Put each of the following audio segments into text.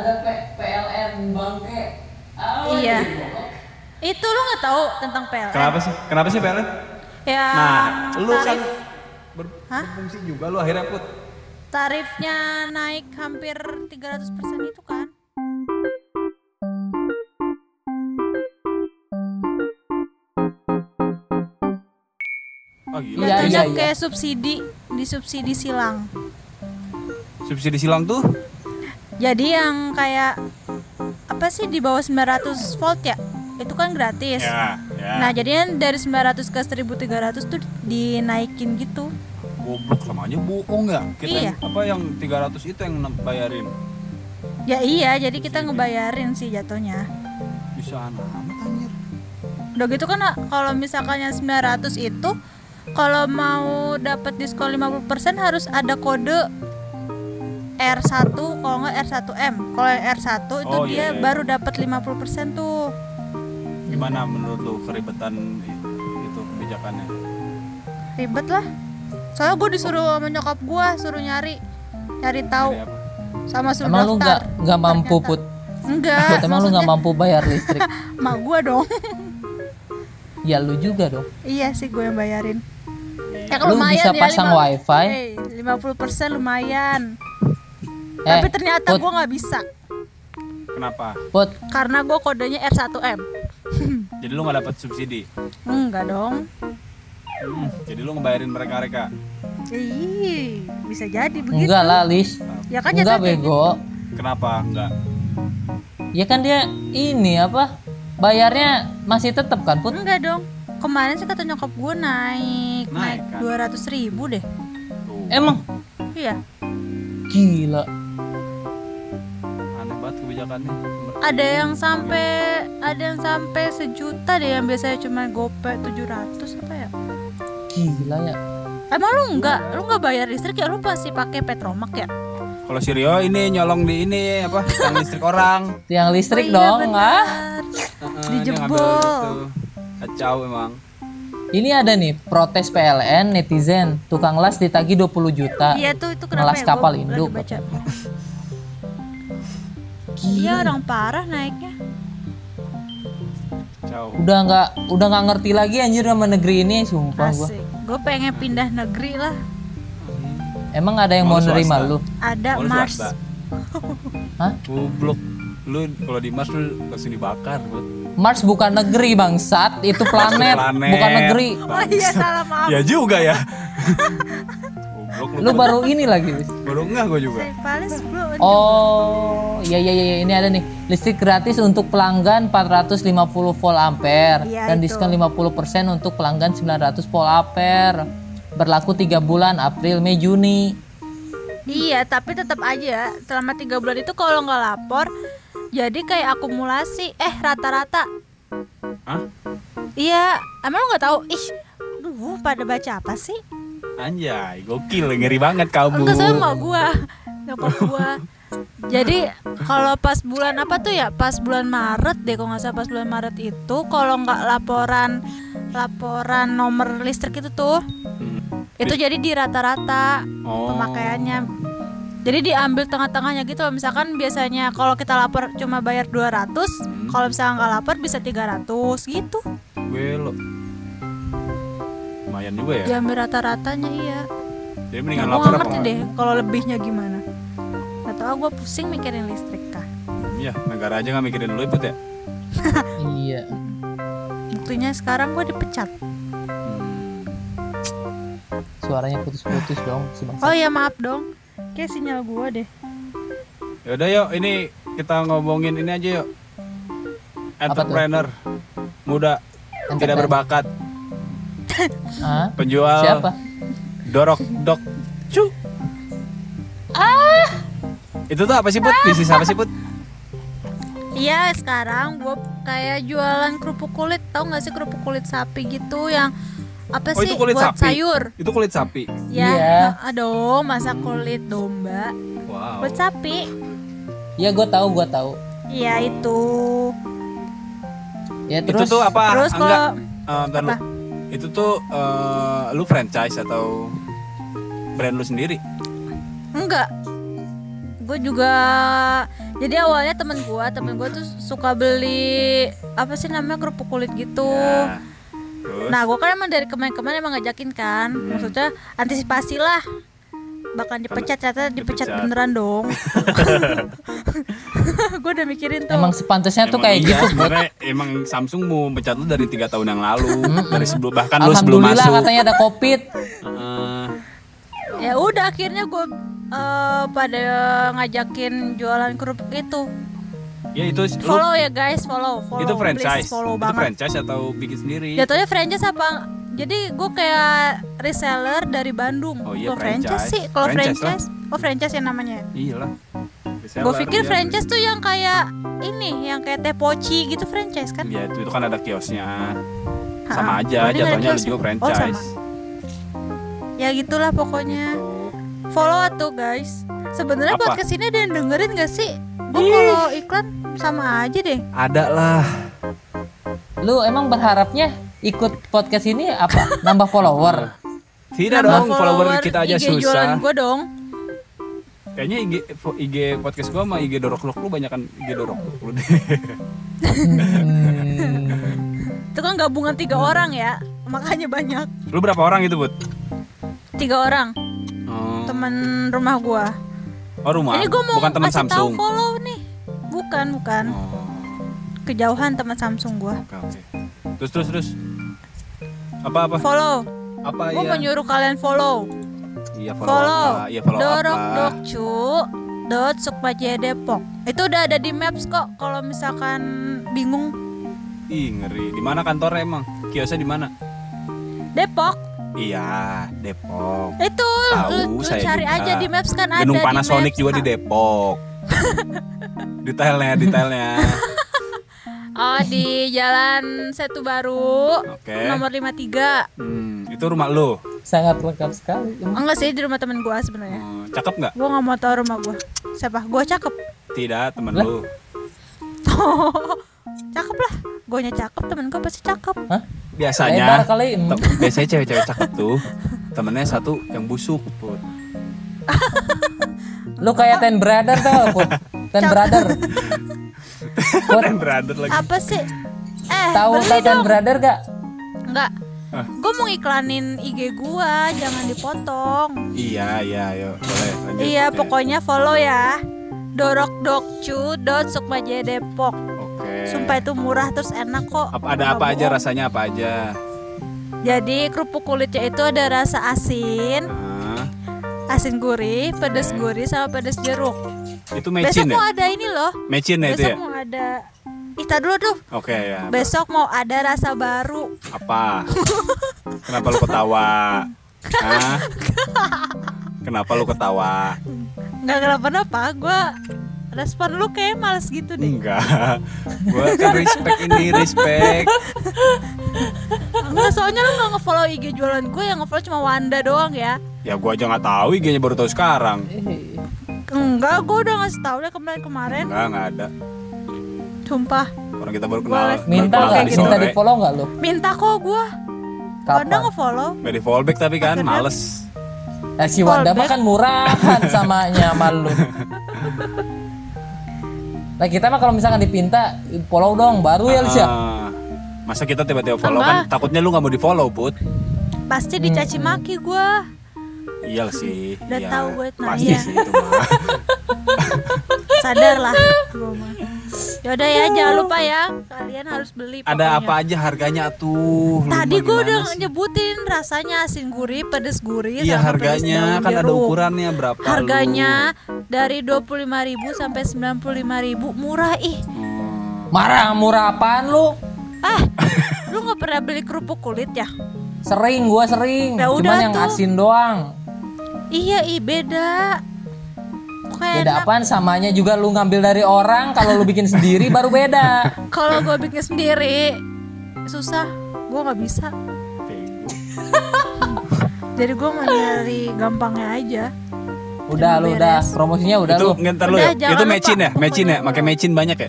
ada P- PLN bangke. Ah, Iya. goblok. Itu lu nggak tahu tentang PLN? Kenapa sih? Kenapa sih PLN? Ya. Nah, lu kan tarif, ber- Hah? berfungsi juga lu akhirnya put. tarifnya naik hampir 300% itu kan? Oh gila. Iya, Jatuhnya iya, iya. kayak subsidi di subsidi silang. Subsidi silang tuh Jadi yang kayak apa sih di bawah 900 volt ya? Itu kan gratis. ya, ya. Nah, jadinya dari 900 ke 1300 tuh dinaikin gitu. Goblok sama aja bohong ya. Kita Iya. yang- apa yang 300 itu yang bayarin. Ya iya, jadi kita ngebayarin sih jatuhnya. Bisa amat anjir. Udah gitu kan kalau misalkan yang 900 itu kalau mau dapat diskon 50% harus ada kode R1 kalau nggak R1M. Kalau yang R1 itu Oh, dia iya, iya. baru dapat 50% tuh. Gimana menurut lu keribetan itu kebijakannya? Ribet lah. Soalnya gue disuruh sama nyokap gue suruh nyari nyari tahu sama suruh Emang lu daftar. nggak nggak mampu Ternyata. put? Enggak. Put, emang lu nggak mampu bayar listrik? Mak gue dong. ya lu juga dong. iya sih gue yang bayarin. Ya Lu bisa ya, pasang lima- wifi. Eh, 50% lumayan. Eh, Tapi ternyata Put, gue nggak bisa Kenapa? Put, karena gue kodenya R1M. Jadi lu nggak dapat subsidi. Enggak dong. Hmm, jadi lu ngebayarin mereka-mereka. Ih, bisa jadi begitu. enggak lah Lis. Ya kan Enggak bego. Kenapa enggak? Ya kan dia ini apa? Bayarnya masih tetap kan put? Enggak dong. Kemarin sih kata nyokap gue naik Naik, naik kan? 200 ribu deh. Tuh, Emang Iya. gila. Kebijakannya. Ada yang sampai ada yang sampai sejuta deh yang biasanya cuma gope 700 apa ya? Gila ya. Emang lu enggak, lu enggak bayar listrik ya lu pasti pakai Petromak ya? Kalau si Rio ini nyolong di ini apa? Yang listrik orang. Tiang listrik Oh iya, dong, ah. Heeh, Dijebol. dia ngambil itu. Kacau emang. Ini ada nih protes PLN netizen tukang las ditagih 20 juta. Iya tuh itu kenapa Ngelas ya? kapal Gua induk. Iya orang parah naiknya. Kacau. Udah nggak udah nggak ngerti lagi anjir sama negeri ini sumpah gua. Asik. Gue pengen pindah negeri lah. Emang ada yang mau Mau nerima lu? Ada lu Mars. Hah? Goblok. Lu kalau di Mars lu langsung dibakar, Bud. Mars bukan negeri bangsat, itu planet, Planet. bukan negeri. Oh iya salah maaf. Ya juga ya. Goblok Lu baru ini lagi. Wis. baru enggak gua juga. Oh, iya iya iya ini ada nih. Listrik gratis untuk pelanggan 450 volt ampere Iya, dan itu. diskon 50% untuk pelanggan 900 volt ampere. Berlaku 3 bulan April, Mei, Juni. Iya tapi tetap aja selama tiga bulan itu kalau nggak lapor jadi kayak akumulasi eh rata-rata. Hah? Iya emang lu nggak tahu ih. Duh pada baca apa sih? Anjay, gokil, ngeri banget kamu. Enggak sama gua nyokap gua jadi kalau pas bulan apa tuh ya pas bulan Maret deh kalau nggak salah pas bulan Maret itu kalau nggak laporan laporan nomor listrik itu tuh Hmm. itu jadi di rata-rata Oh. pemakaiannya jadi diambil tengah-tengahnya gitu loh misalkan biasanya kalau kita lapor cuma bayar 200 kalau misalnya nggak lapor bisa 300 gitu lo. Lumayan juga ya. diambil rata-ratanya iya Jadi mendingan lapor nggak apa? ngerti deh kalau lebihnya gimana Gak tau gue pusing mikirin listrik kah Iya, negara aja nggak mikirin lu Put ya. Iya. buktinya sekarang gue dipecat Hmm. Suaranya putus-putus dong si bangsat. oh ya maaf dong kayak sinyal gue deh Yaudah yuk, ini kita ngomongin ini aja yuk. Entrepreneur muda tidak berbakat, Hah? penjual Siapa? dorok dok cu. Ah. Itu tuh apa sih put? Bisnis apa sih put? Iya sekarang gue kayak jualan kerupuk kulit tau gak sih kerupuk kulit sapi gitu yang apa Oh sih itu kulit buat sapi. sayur Itu kulit sapi. ya Iya. aduh masa kulit domba Wow. buat sapi Ya gue tahu, gue tahu. Iya itu Ya itu terus tuh apa? terus Enggak. kalau. Apa? Itu tuh eh, lu franchise atau brand lu sendiri? enggak gue juga jadi awalnya temen gue temen gue tuh suka beli apa sih namanya kerupuk kulit gitu Ya. Terus? nah gue kan emang dari kemarin-kemarin emang ngajakin kan maksudnya antisipasi lah bakal dipecat ternyata dipecat. Dipecat. beneran dong. Gue udah mikirin tuh. Emang sepantasnya tuh Emang kayak iya, gitu. sebenarnya emang Samsung mau pecat lu dari tiga tahun yang lalu dari sebelum bahkan lu sebelum Alhamdulillah masuk. katanya ada covid. Heeh. ya udah akhirnya gue eh, pada ngajakin jualan kerupuk itu. Ya itu lu follow ya guys follow. Follow itu please, franchise. follow itu banget. franchise atau bikin sendiri? Jatuhnya franchise apa jadi gue kayak reseller dari Bandung. Oh iya, Kalau franchise. Franchise. sih? Kalau Franchise franchise, oh franchise yang namanya? Iyalah. Gue pikir iya. franchise tuh yang kayak ini yang kayak teh poci gitu franchise kan? Ya itu, itu kan ada kiosnya. Ha-ha. sama aja Oh, nggak ada jatuhnya juga Oh, franchise. Ya gitulah pokoknya. Gitu. follow tuh guys. Sebenarnya Apa? podcast ini ada yang dengerin gak sih? Gue kalau iklan sama aja deh. Ada lah. Lu emang berharapnya ikut podcast ini apa? Nambah follower? tidak Nambah dong follower kita aja IG jualan susah gue dong. Kayaknya IG IG podcast gua sama IG dorok lu banyak kan IG dorok lu deh. Hmm, itu kan gabungan tiga orang ya makanya banyak. Lu berapa orang itu bud? Tiga orang. Oh, teman rumah gua. Oh rumah? Ini gua mau bukan teman kasih tahu Samsung? follow nih. Bukan bukan. Oh. Kejauhan teman Samsung gua. Oke oke. Terus terus terus apa apa? Follow. Apa gua ya mau nyuruh kalian follow. Iya follow, follow. Apa iya follow dorok apa? dokcu dot sukmaja depok. Itu udah ada di maps kok kalau misalkan bingung. Ih ngeri. Di mana kantornya emang? Kiosnya di mana? Depok. Iya Depok. Itu Tahu, lu, lu saya cari juga. aja di maps kan ada Gedung di Panasonic Maps. juga di Depok. Detailnya detailnya oh di Jalan Setu Baru oke. nomor 53 hmm, itu rumah lu sangat lengkap sekali. enggak sih di rumah temen gua sebenarnya. Hmm, cakep nggak? Gua nggak mau tahu rumah gua. Siapa? Gua cakep. Tidak temen Lah. lu cakep lah. Guanya cakep temen gua pasti cakep. Hah? biasanya kali. biasanya cewek-cewek cakep tuh temennya satu yang busuk put. Lu kayak Ten Brother tuh, Put. Ten Brother. Dan brother lagi. Apa sih? Eh tahu tahu Ten dong. Brother gak? enggak Ah. gua mau iklanin IG gua jangan dipotong. Iya iya ayo boleh lanjut. Iya pokoknya follow ya. Dorok dokcu dot sukmaja depok oke. Sumpah itu murah terus enak kok. Apa- ada apa aja rasanya apa aja? Jadi kerupuk kulitnya itu ada rasa asin. Nah, asin gurih pedas gurih sama pedas jeruk itu besok mecin ya? mau ada ini loh. Mecin ya itu besok ya? mau ada Ita dulu tuh. Oke ya. Besok mau ada rasa baru. Apa? Kenapa lu ketawa? Hah? kenapa lu ketawa? Nggak kenapa-napa gue respon lu kayak males gitu deh. Enggak gua kan respect ini respect. Enggak, soalnya lu nggak ngefollow IG jualan gue yang ngefollow cuma Wanda doang ya. Ya gua aja nggak tahu IG-nya baru tahu sekarang enggak? Gue udah ngasih tau deh kemarin-kemarin enggak enggak ada. Sumpah. Orang kita baru kenal. Boleh. Minta nggak? tadi Minta di follow nggak lu? minta kok gue Wanda Kapan? ngefollow. Nggak di fallback tapi kan Akhirnya- males. Eh, si Wanda mah kan murahan samanya sama lu. Nah kita mah kalau misalkan dipinta follow dong. Baru ya Lisya. Ah, masa kita tiba-tiba follow kan? Enggak. takutnya lu nggak mau di follow put. Pasti dicaci maki gue iya sih Udah iya. tahu gue, nah pasti iya. sih itu mah sadar lah gue mah yaudah ya jangan lupa ya kalian harus beli ada pokoknya. apa aja harganya tuh Lu Tadi gue udah sih? nyebutin rasanya asin gurih, pedes gurih, iya harganya kan ada ukurannya berapa lu? Harganya dari 25.000 sampai 95.000 murah ih. Hmm, Marah murah apaan lu? Ah, lu nggak pernah beli kerupuk kulit ya? Sering gua sering. Ya Cuman yang tuh. asin doang. Iya, ih beda. Kok Beda enak. apaan samanya juga lu ngambil dari orang kalau lu bikin sendiri baru beda. Kalau gue bikin sendiri susah, gue nggak bisa. Jadi gue mau nyari gampangnya aja. Udah lu udah promosinya udah itu lu. ngentar lu Udah, ya itu mecin ya mecin ya pakai mecin banyak ya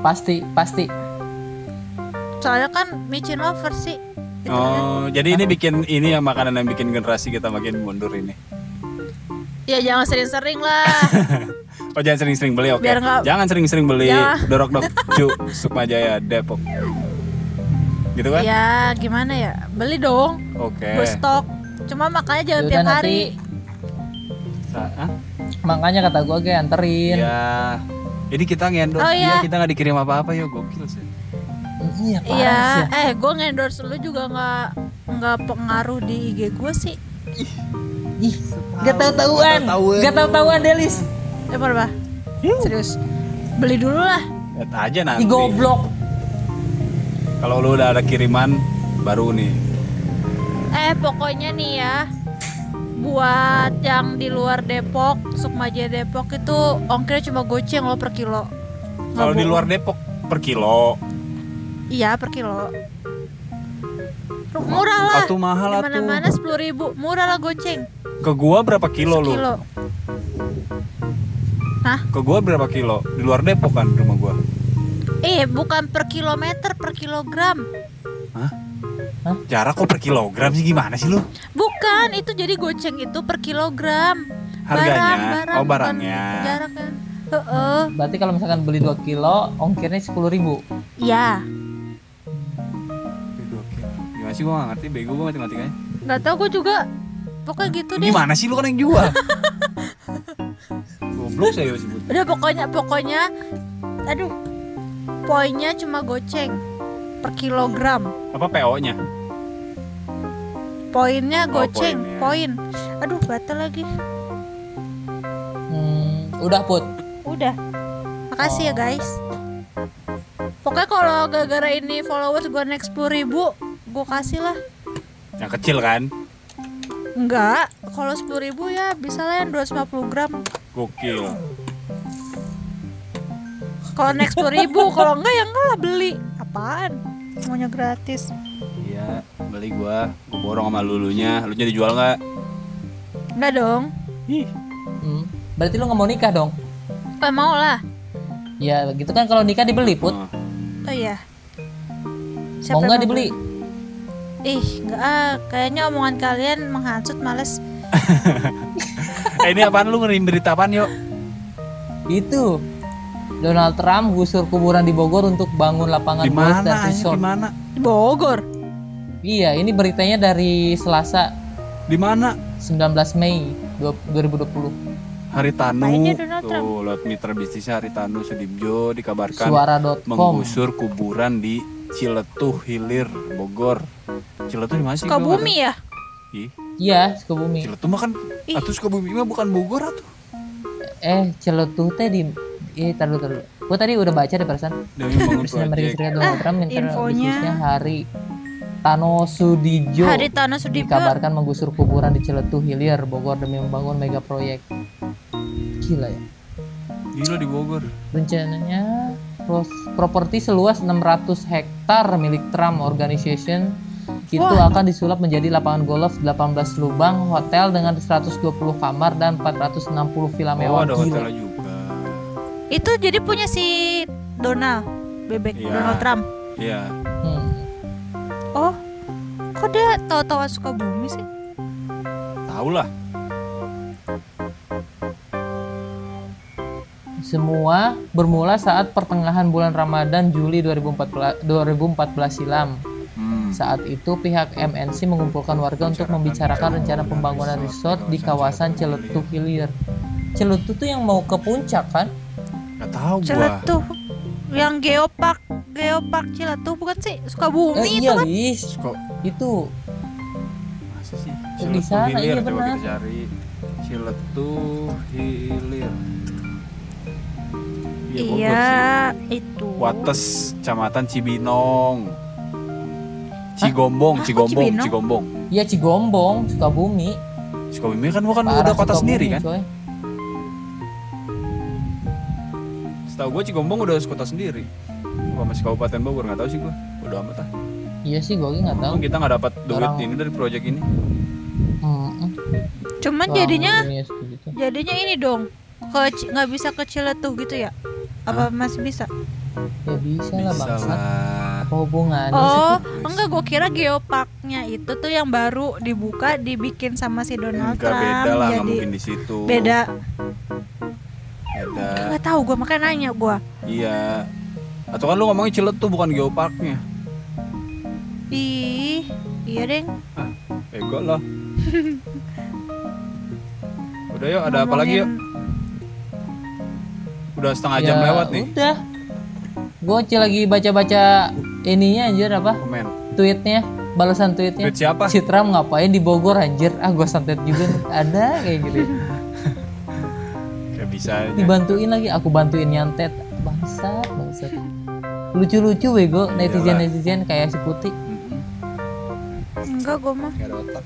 Pasti pasti. Soalnya kan micin lover sih. Gitu kan. oh jadi ini bikin ini yang makanan yang bikin generasi kita makin mundur ini Ya jangan sering-sering lah. Oh jangan sering-sering beli oke. Biar nggak- Jangan sering-sering beli Ya. dorok dok cu Sukmajaya Depok. Gitu kan? Ya gimana ya? Beli dong. Oke. Gue stok. Cuma makanya jangan Yaudah, tiap nanti hari. Sa- Hah? makanya kata gue kayak anterin Ya. Ini kita ngendorse Oh, iya. kita nggak dikirim apa-apa ya gokil sih. Iya parah Iya, sih ya. eh gue ngendorse lu juga nggak nggak pengaruh di IG gue sih. ih gak tau tauan tahu-tahuan. gak tau tauan Delis Eh apa? Serius. Beli dulu lah. Lihat aja nanti. Ih goblok Kalau lu udah ada kiriman baru nih. Eh pokoknya nih ya buat yang di luar Depok, Sukmaja Depok itu ongkirnya cuma goceng loh per kilo. Nggak Kalau di luar Depok per kilo. Iya per kilo. Murah lah. Atuh mahal Di atuh. mana-mana sepuluh ribu, murah lah goceng. Ke gua berapa kilo lu? Kilo. Hah? Ke gua berapa kilo? Di luar Depok kan rumah gua. Eh bukan per kilometer, per kilogram. Hah? Hah? Jarak kok per kilogram sih gimana sih lu? Bukan, itu jadi goceng itu per kilogram. Harganya? Barang, barang, Oh, barangnya. Jaraknya. Heeh. berarti kalau misalkan beli 2 kilo ongkirnya 10 ribu Iya. Sih gua gak ngerti bego gua matematikanya. Nggak tahu gue juga. Pokoknya gitu deh. Gimana sih lu kan yang jual? Goblok saya sebut. Udah pokoknya pokoknya aduh. Poinnya cuma goceng per kilogram. Apa PO-nya? Poinnya Oh, goceng, poinnya. poin. Aduh, batal lagi. hmm, udah put Udah. Makasih ya, guys. Pokoknya kalau gara-gara ini followers gue naik 10 ribu, gue kasih lah. Yang kecil kan? Enggak, kalau 10 ribu ya bisa lah yang 250 gram. Gokil. Kalau naik 10 ribu, kalau enggak ya enggak lah beli. Apaan? Semuanya gratis. Iya, beli gua. Gua borong sama lulunya. Lu jadi jual nggak? Enggak dong. Ih, hmm. berarti lu nggak mau nikah dong Eh, mau lah. ya gitu kan kalau nikah dibeli put Oh. Oh iya. mau yang nggak dibeli Ih, enggak ah. Kayaknya omongan kalian menghasut males. Eh, ini apaan lu ngerim berita apaan yuk? itu Donald Trump gusur kuburan di Bogor untuk bangun lapangan Di mana? dan resort Di mana? Di Bogor. iya ini beritanya dari Selasa Di mana? 19 Mei 2020 Haritanu. Tuh, lewat mitra bisnisnya Haritanu Sudibjo dikabarkan suara.com menggusur kuburan di Ciletuh Hilir, Bogor. Ciletuh di mana sih? Sukabumi ya? Ih, iya Sukabumi Ciletuh mah kan Ih. atuh Sukabumi mah bukan Bogor atuh. eh Ciletuh teh di eh taruh taruh gua tadi udah baca deh perasaan Demi bangun proyek. Trump minta Ah, infonya. bisnisnya hari Tano Sudijo Hari Tanah Sudibyo. dikabarkan menggusur kuburan di Ciletuh Hilir Bogor demi membangun mega proyek gila ya Gila di Bogor. rencananya properti seluas 600 hektar milik Trump Organization itu akan disulap menjadi lapangan golf 18 lubang hotel dengan 120 kamar dan 460 villa Oh, mewah ada hotelnya juga. Itu jadi punya si Donald bebek Iya. Donald Trump. Iya. Hmm. Oh, kok dia tahu-tahu Sukabumi sih? Tahu lah. Semua bermula saat pertengahan bulan Ramadan Juli 2014, 2014 silam. Hmm. Saat itu pihak MNC mengumpulkan warga untuk membicarakan rencana pembangunan resort di kawasan Celetuh Hilir. Celetuh tuh yang mau ke puncak kan? Gak tahu gua. Ciletuh. Yang Geopark, Geopark Ciletuh bukan sih? Sukabumi Eh, itu iya, kan? Lis. Kok Itu masa sih? Di sana, iya coba benar. kita cari. Ciletuh Hilir. Iya, Bogor Iya, sih. itu. Wates, Kecamatan Cibinong. Cigombong, Hah, Cigombong, Cibinong? Cigombong. ya Cigombong, Sukabumi. Sukabumi kan bukan Parah udah kota Sukabumi, sendiri kan? coy. Setahu gue Cigombong udah kota sendiri. Apa masih Kabupaten Bogor nggak tahu sih gue. Udah amat ah. Iya sih, gue nggak tahu. Kita nggak dapat duit Orang- ini dari proyek ini. Hmm, Cuman jadinya jadinya ini dong. Ke nggak bisa ke Ciletuh gitu ya? Apa masih bisa? ya bisa, lah Bisa bangsa. lah. Apa hubungannya sih? Oh, Put. enggak gue kira geoparknya itu tuh yang baru dibuka dibikin sama si Donald Enggak Trump beda lah, nggak jadi mungkin di situ. beda. Beda Ada. Gak tahu gue makanya nanya gue. Iya. Atau kan lu ngomongnya Cilet tuh bukan geoparknya. Ih, iya deng. Ah, ego lah. Udah yuk, ada apa lagi yuk? Udah setengah jam Ya, lewat nih. Udah. Gue lagi baca-baca ininya anjir apa? Komen. Tweetnya, balasan tweetnya. Tweet siapa? Citram ngapain di Bogor anjir? Ah gue santet juga ada kayak gitu. Kayak bisa aja. Dibantuin lagi, aku bantuin nyantet. Bangsat, bangsat. Lucu-lucu bego netizen-netizen kayak si Putih. Enggak gue mah. Nggak ada otak.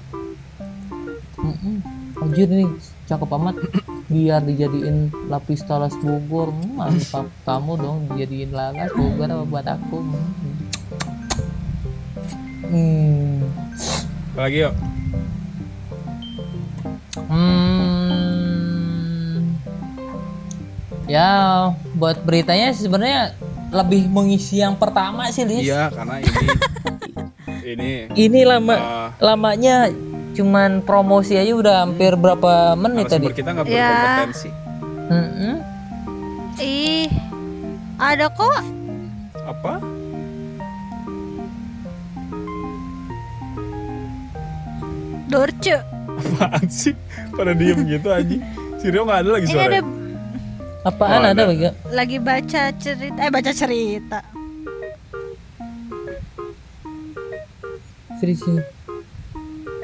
Mm-mm. Anjir nih cakep amat biar dijadiin lapis talas Bogor Hmm, mantap kamu dong dijadiin lalas Bogor apa buat aku Hmm. hmm. Apa lagi yuk? Hmm. ya buat beritanya sebenarnya lebih mengisi yang pertama sih Lis Iya, karena ini ini ini lama eh, lamanya cuman promosi aja udah hampir berapa menit tadi kita nggak Ya. berkompetensi. Mm-mm. Ih, ada kok. Apa? Dorce. Apaan sih? Pada diem gitu anjing. Si Rio nggak ada lagi Ini suara. ada apaan Oh, ada ada. lagi lagi baca cerita. Eh baca cerita. Serius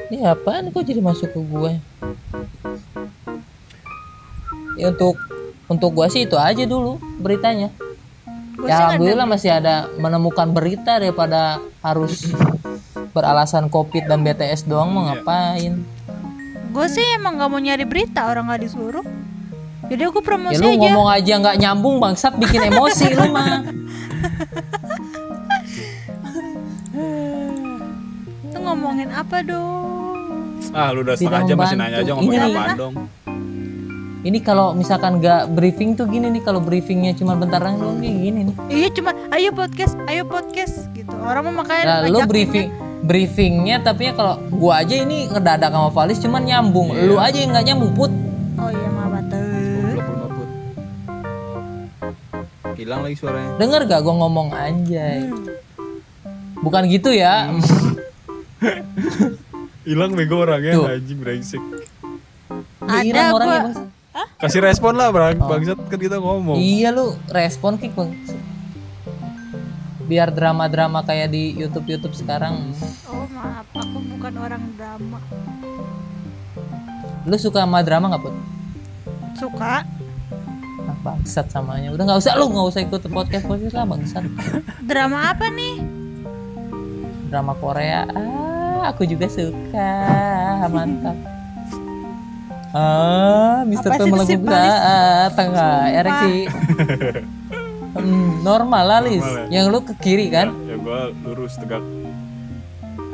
ini. Ini apaan kok jadi masuk ke gue? Ya untuk untuk gua sih itu aja dulu beritanya. Gue ya alhamdulillah masih ada menemukan berita daripada harus beralasan covid dan BTS doang mau ngapain? Gue sih emang nggak mau nyari berita orang nggak disuruh. Jadi aku Ya promosi lu aja. ngomong aja nggak nyambung bangsat bikin emosi lu mah. ngomongin apa dong? Ah, lu udah setengah jam masih nanya aja ngomongin Ini- apaan dong. Ini kalau misalkan nggak briefing tuh gini nih kalau briefingnya cuma bentar doang kayak gini nih. Iya cuma ayo podcast, ayo podcast gitu. Orang mau makanya Nah, lu briefing briefingnya tapi ya kalau gua aja ini ngedadak sama Valis cuman nyambung. Iya. Lu aja yang nggak nyambung put. kan. Oh iya maput. Hilang lagi suaranya. Denger gak gua ngomong anjay? Hmm. Bukan gitu ya. Hilang bego orangnya Tuh. anjing brengsek. Ada orangnya, gua. Kasih respon lah bang, bangsat kan kita ngomong. Iya lu respon kik bang. Biar drama-drama kayak di YouTube-YouTube sekarang. Oh maaf, aku bukan orang drama. Lu suka sama drama nggak put? Suka Ah, bangsat samanya. Udah nggak usah lu nggak usah ikut podcast podcast lah bangsat. drama apa nih? Drama Korea. Ah, aku juga suka. Mantap. Ah, Mister Pemelagu si Palis? ah, tengah ereksi. Hmm, normal lah Lis. Normal Yang lu ke kiri kan? Ya gua lurus tegak.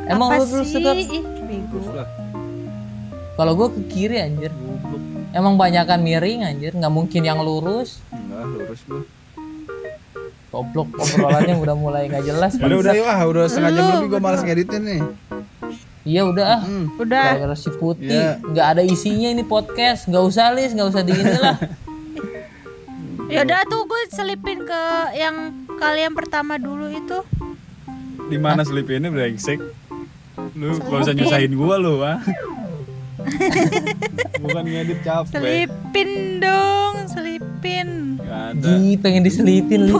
Emang apa lu terus sih? bego. Lurus lah. Kalau gua ke kiri anjir. Emang banyakan miring anjir, nggak mungkin yang lurus. Enggak, lurus gua. Goblok obrolannya udah mulai nggak jelas. Udah udah yuk ah, udah setengah jam Lu lebih gua malas ngeditin nih. Iya udah ah. Hmm. Udah. Gara-gara si putih Iya. nggak ada isinya ini podcast, nggak usah lis, nggak usah di lah. Ya udah tuh gue selipin ke yang kalian pertama dulu itu. Di mana selipinnya brengsek? Lu gak usah nyusahin gua lu, ah. Bukan ngedit capek. Selipin dong, selipin. Gak ada. Ji pengen diselipin lu.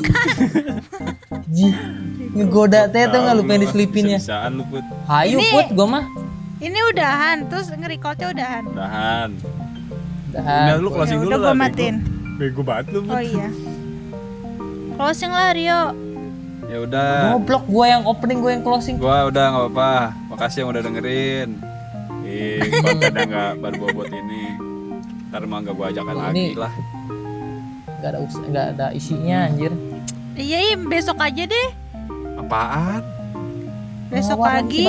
Ji ngegoda teh tuh nggak lu pengen diselipinnya. Bisaan lu put. Hayu Ini- put gua mah. Ini udahan, terus nge-recordnya udahan. Dahan. Udahan. Ini lu Ya closing dulu udah lah. gue bego. matiin. Bego banget lu. Put. Oh iya. Closing lah Rio. Ya udah. Goblok gua yang opening, gua yang closing. Gua udah nggak apa-apa. Makasih yang udah dengerin. Ih, konten yang nggak baru bobot ini. Ntar mah nggak gua ajakan Ini- lagi lah. Gak ada us- nggak ada isinya anjir. Iya, iya besok aja deh. Apaan? Besok Ngawar pagi.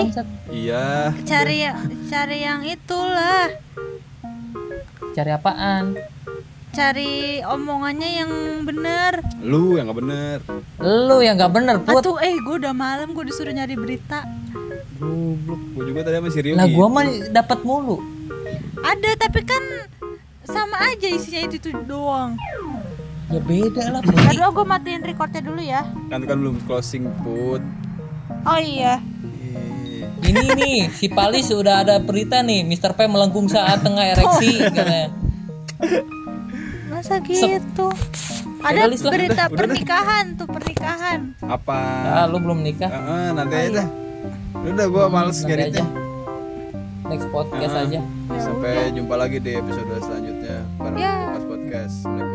Iya. cari cari yang itulah. Cari apaan? Cari omongannya yang bener. Lu yang nggak bener. Lu yang nggak bener put. Atuh, eh gue udah malam gue disuruh nyari berita. Goblok. Gua juga tadi sama si Rio Nah gitu. gua mah dapat mulu. Ada tapi kan sama aja isinya itu, itu doang. Ya beda lah dulu gue matiin recordnya dulu ya Kan kan belum closing put. Oh iya Ih, Ini nih, si Palis sudah ada berita nih, Mr. P melengkung saat tengah ereksi katanya. Masa gitu Ada Palis berita udah, udah. pernikahan tuh pernikahan Apa? Ya, lu belum nikah. Heeh, nanti aja dah. Udah gua males Nanti ngeditnya. aja. Next podcast Ah. aja. Sampai jumpa lagi di episode selanjutnya bareng Ya. Lukas Podcast. Assalamualaikum.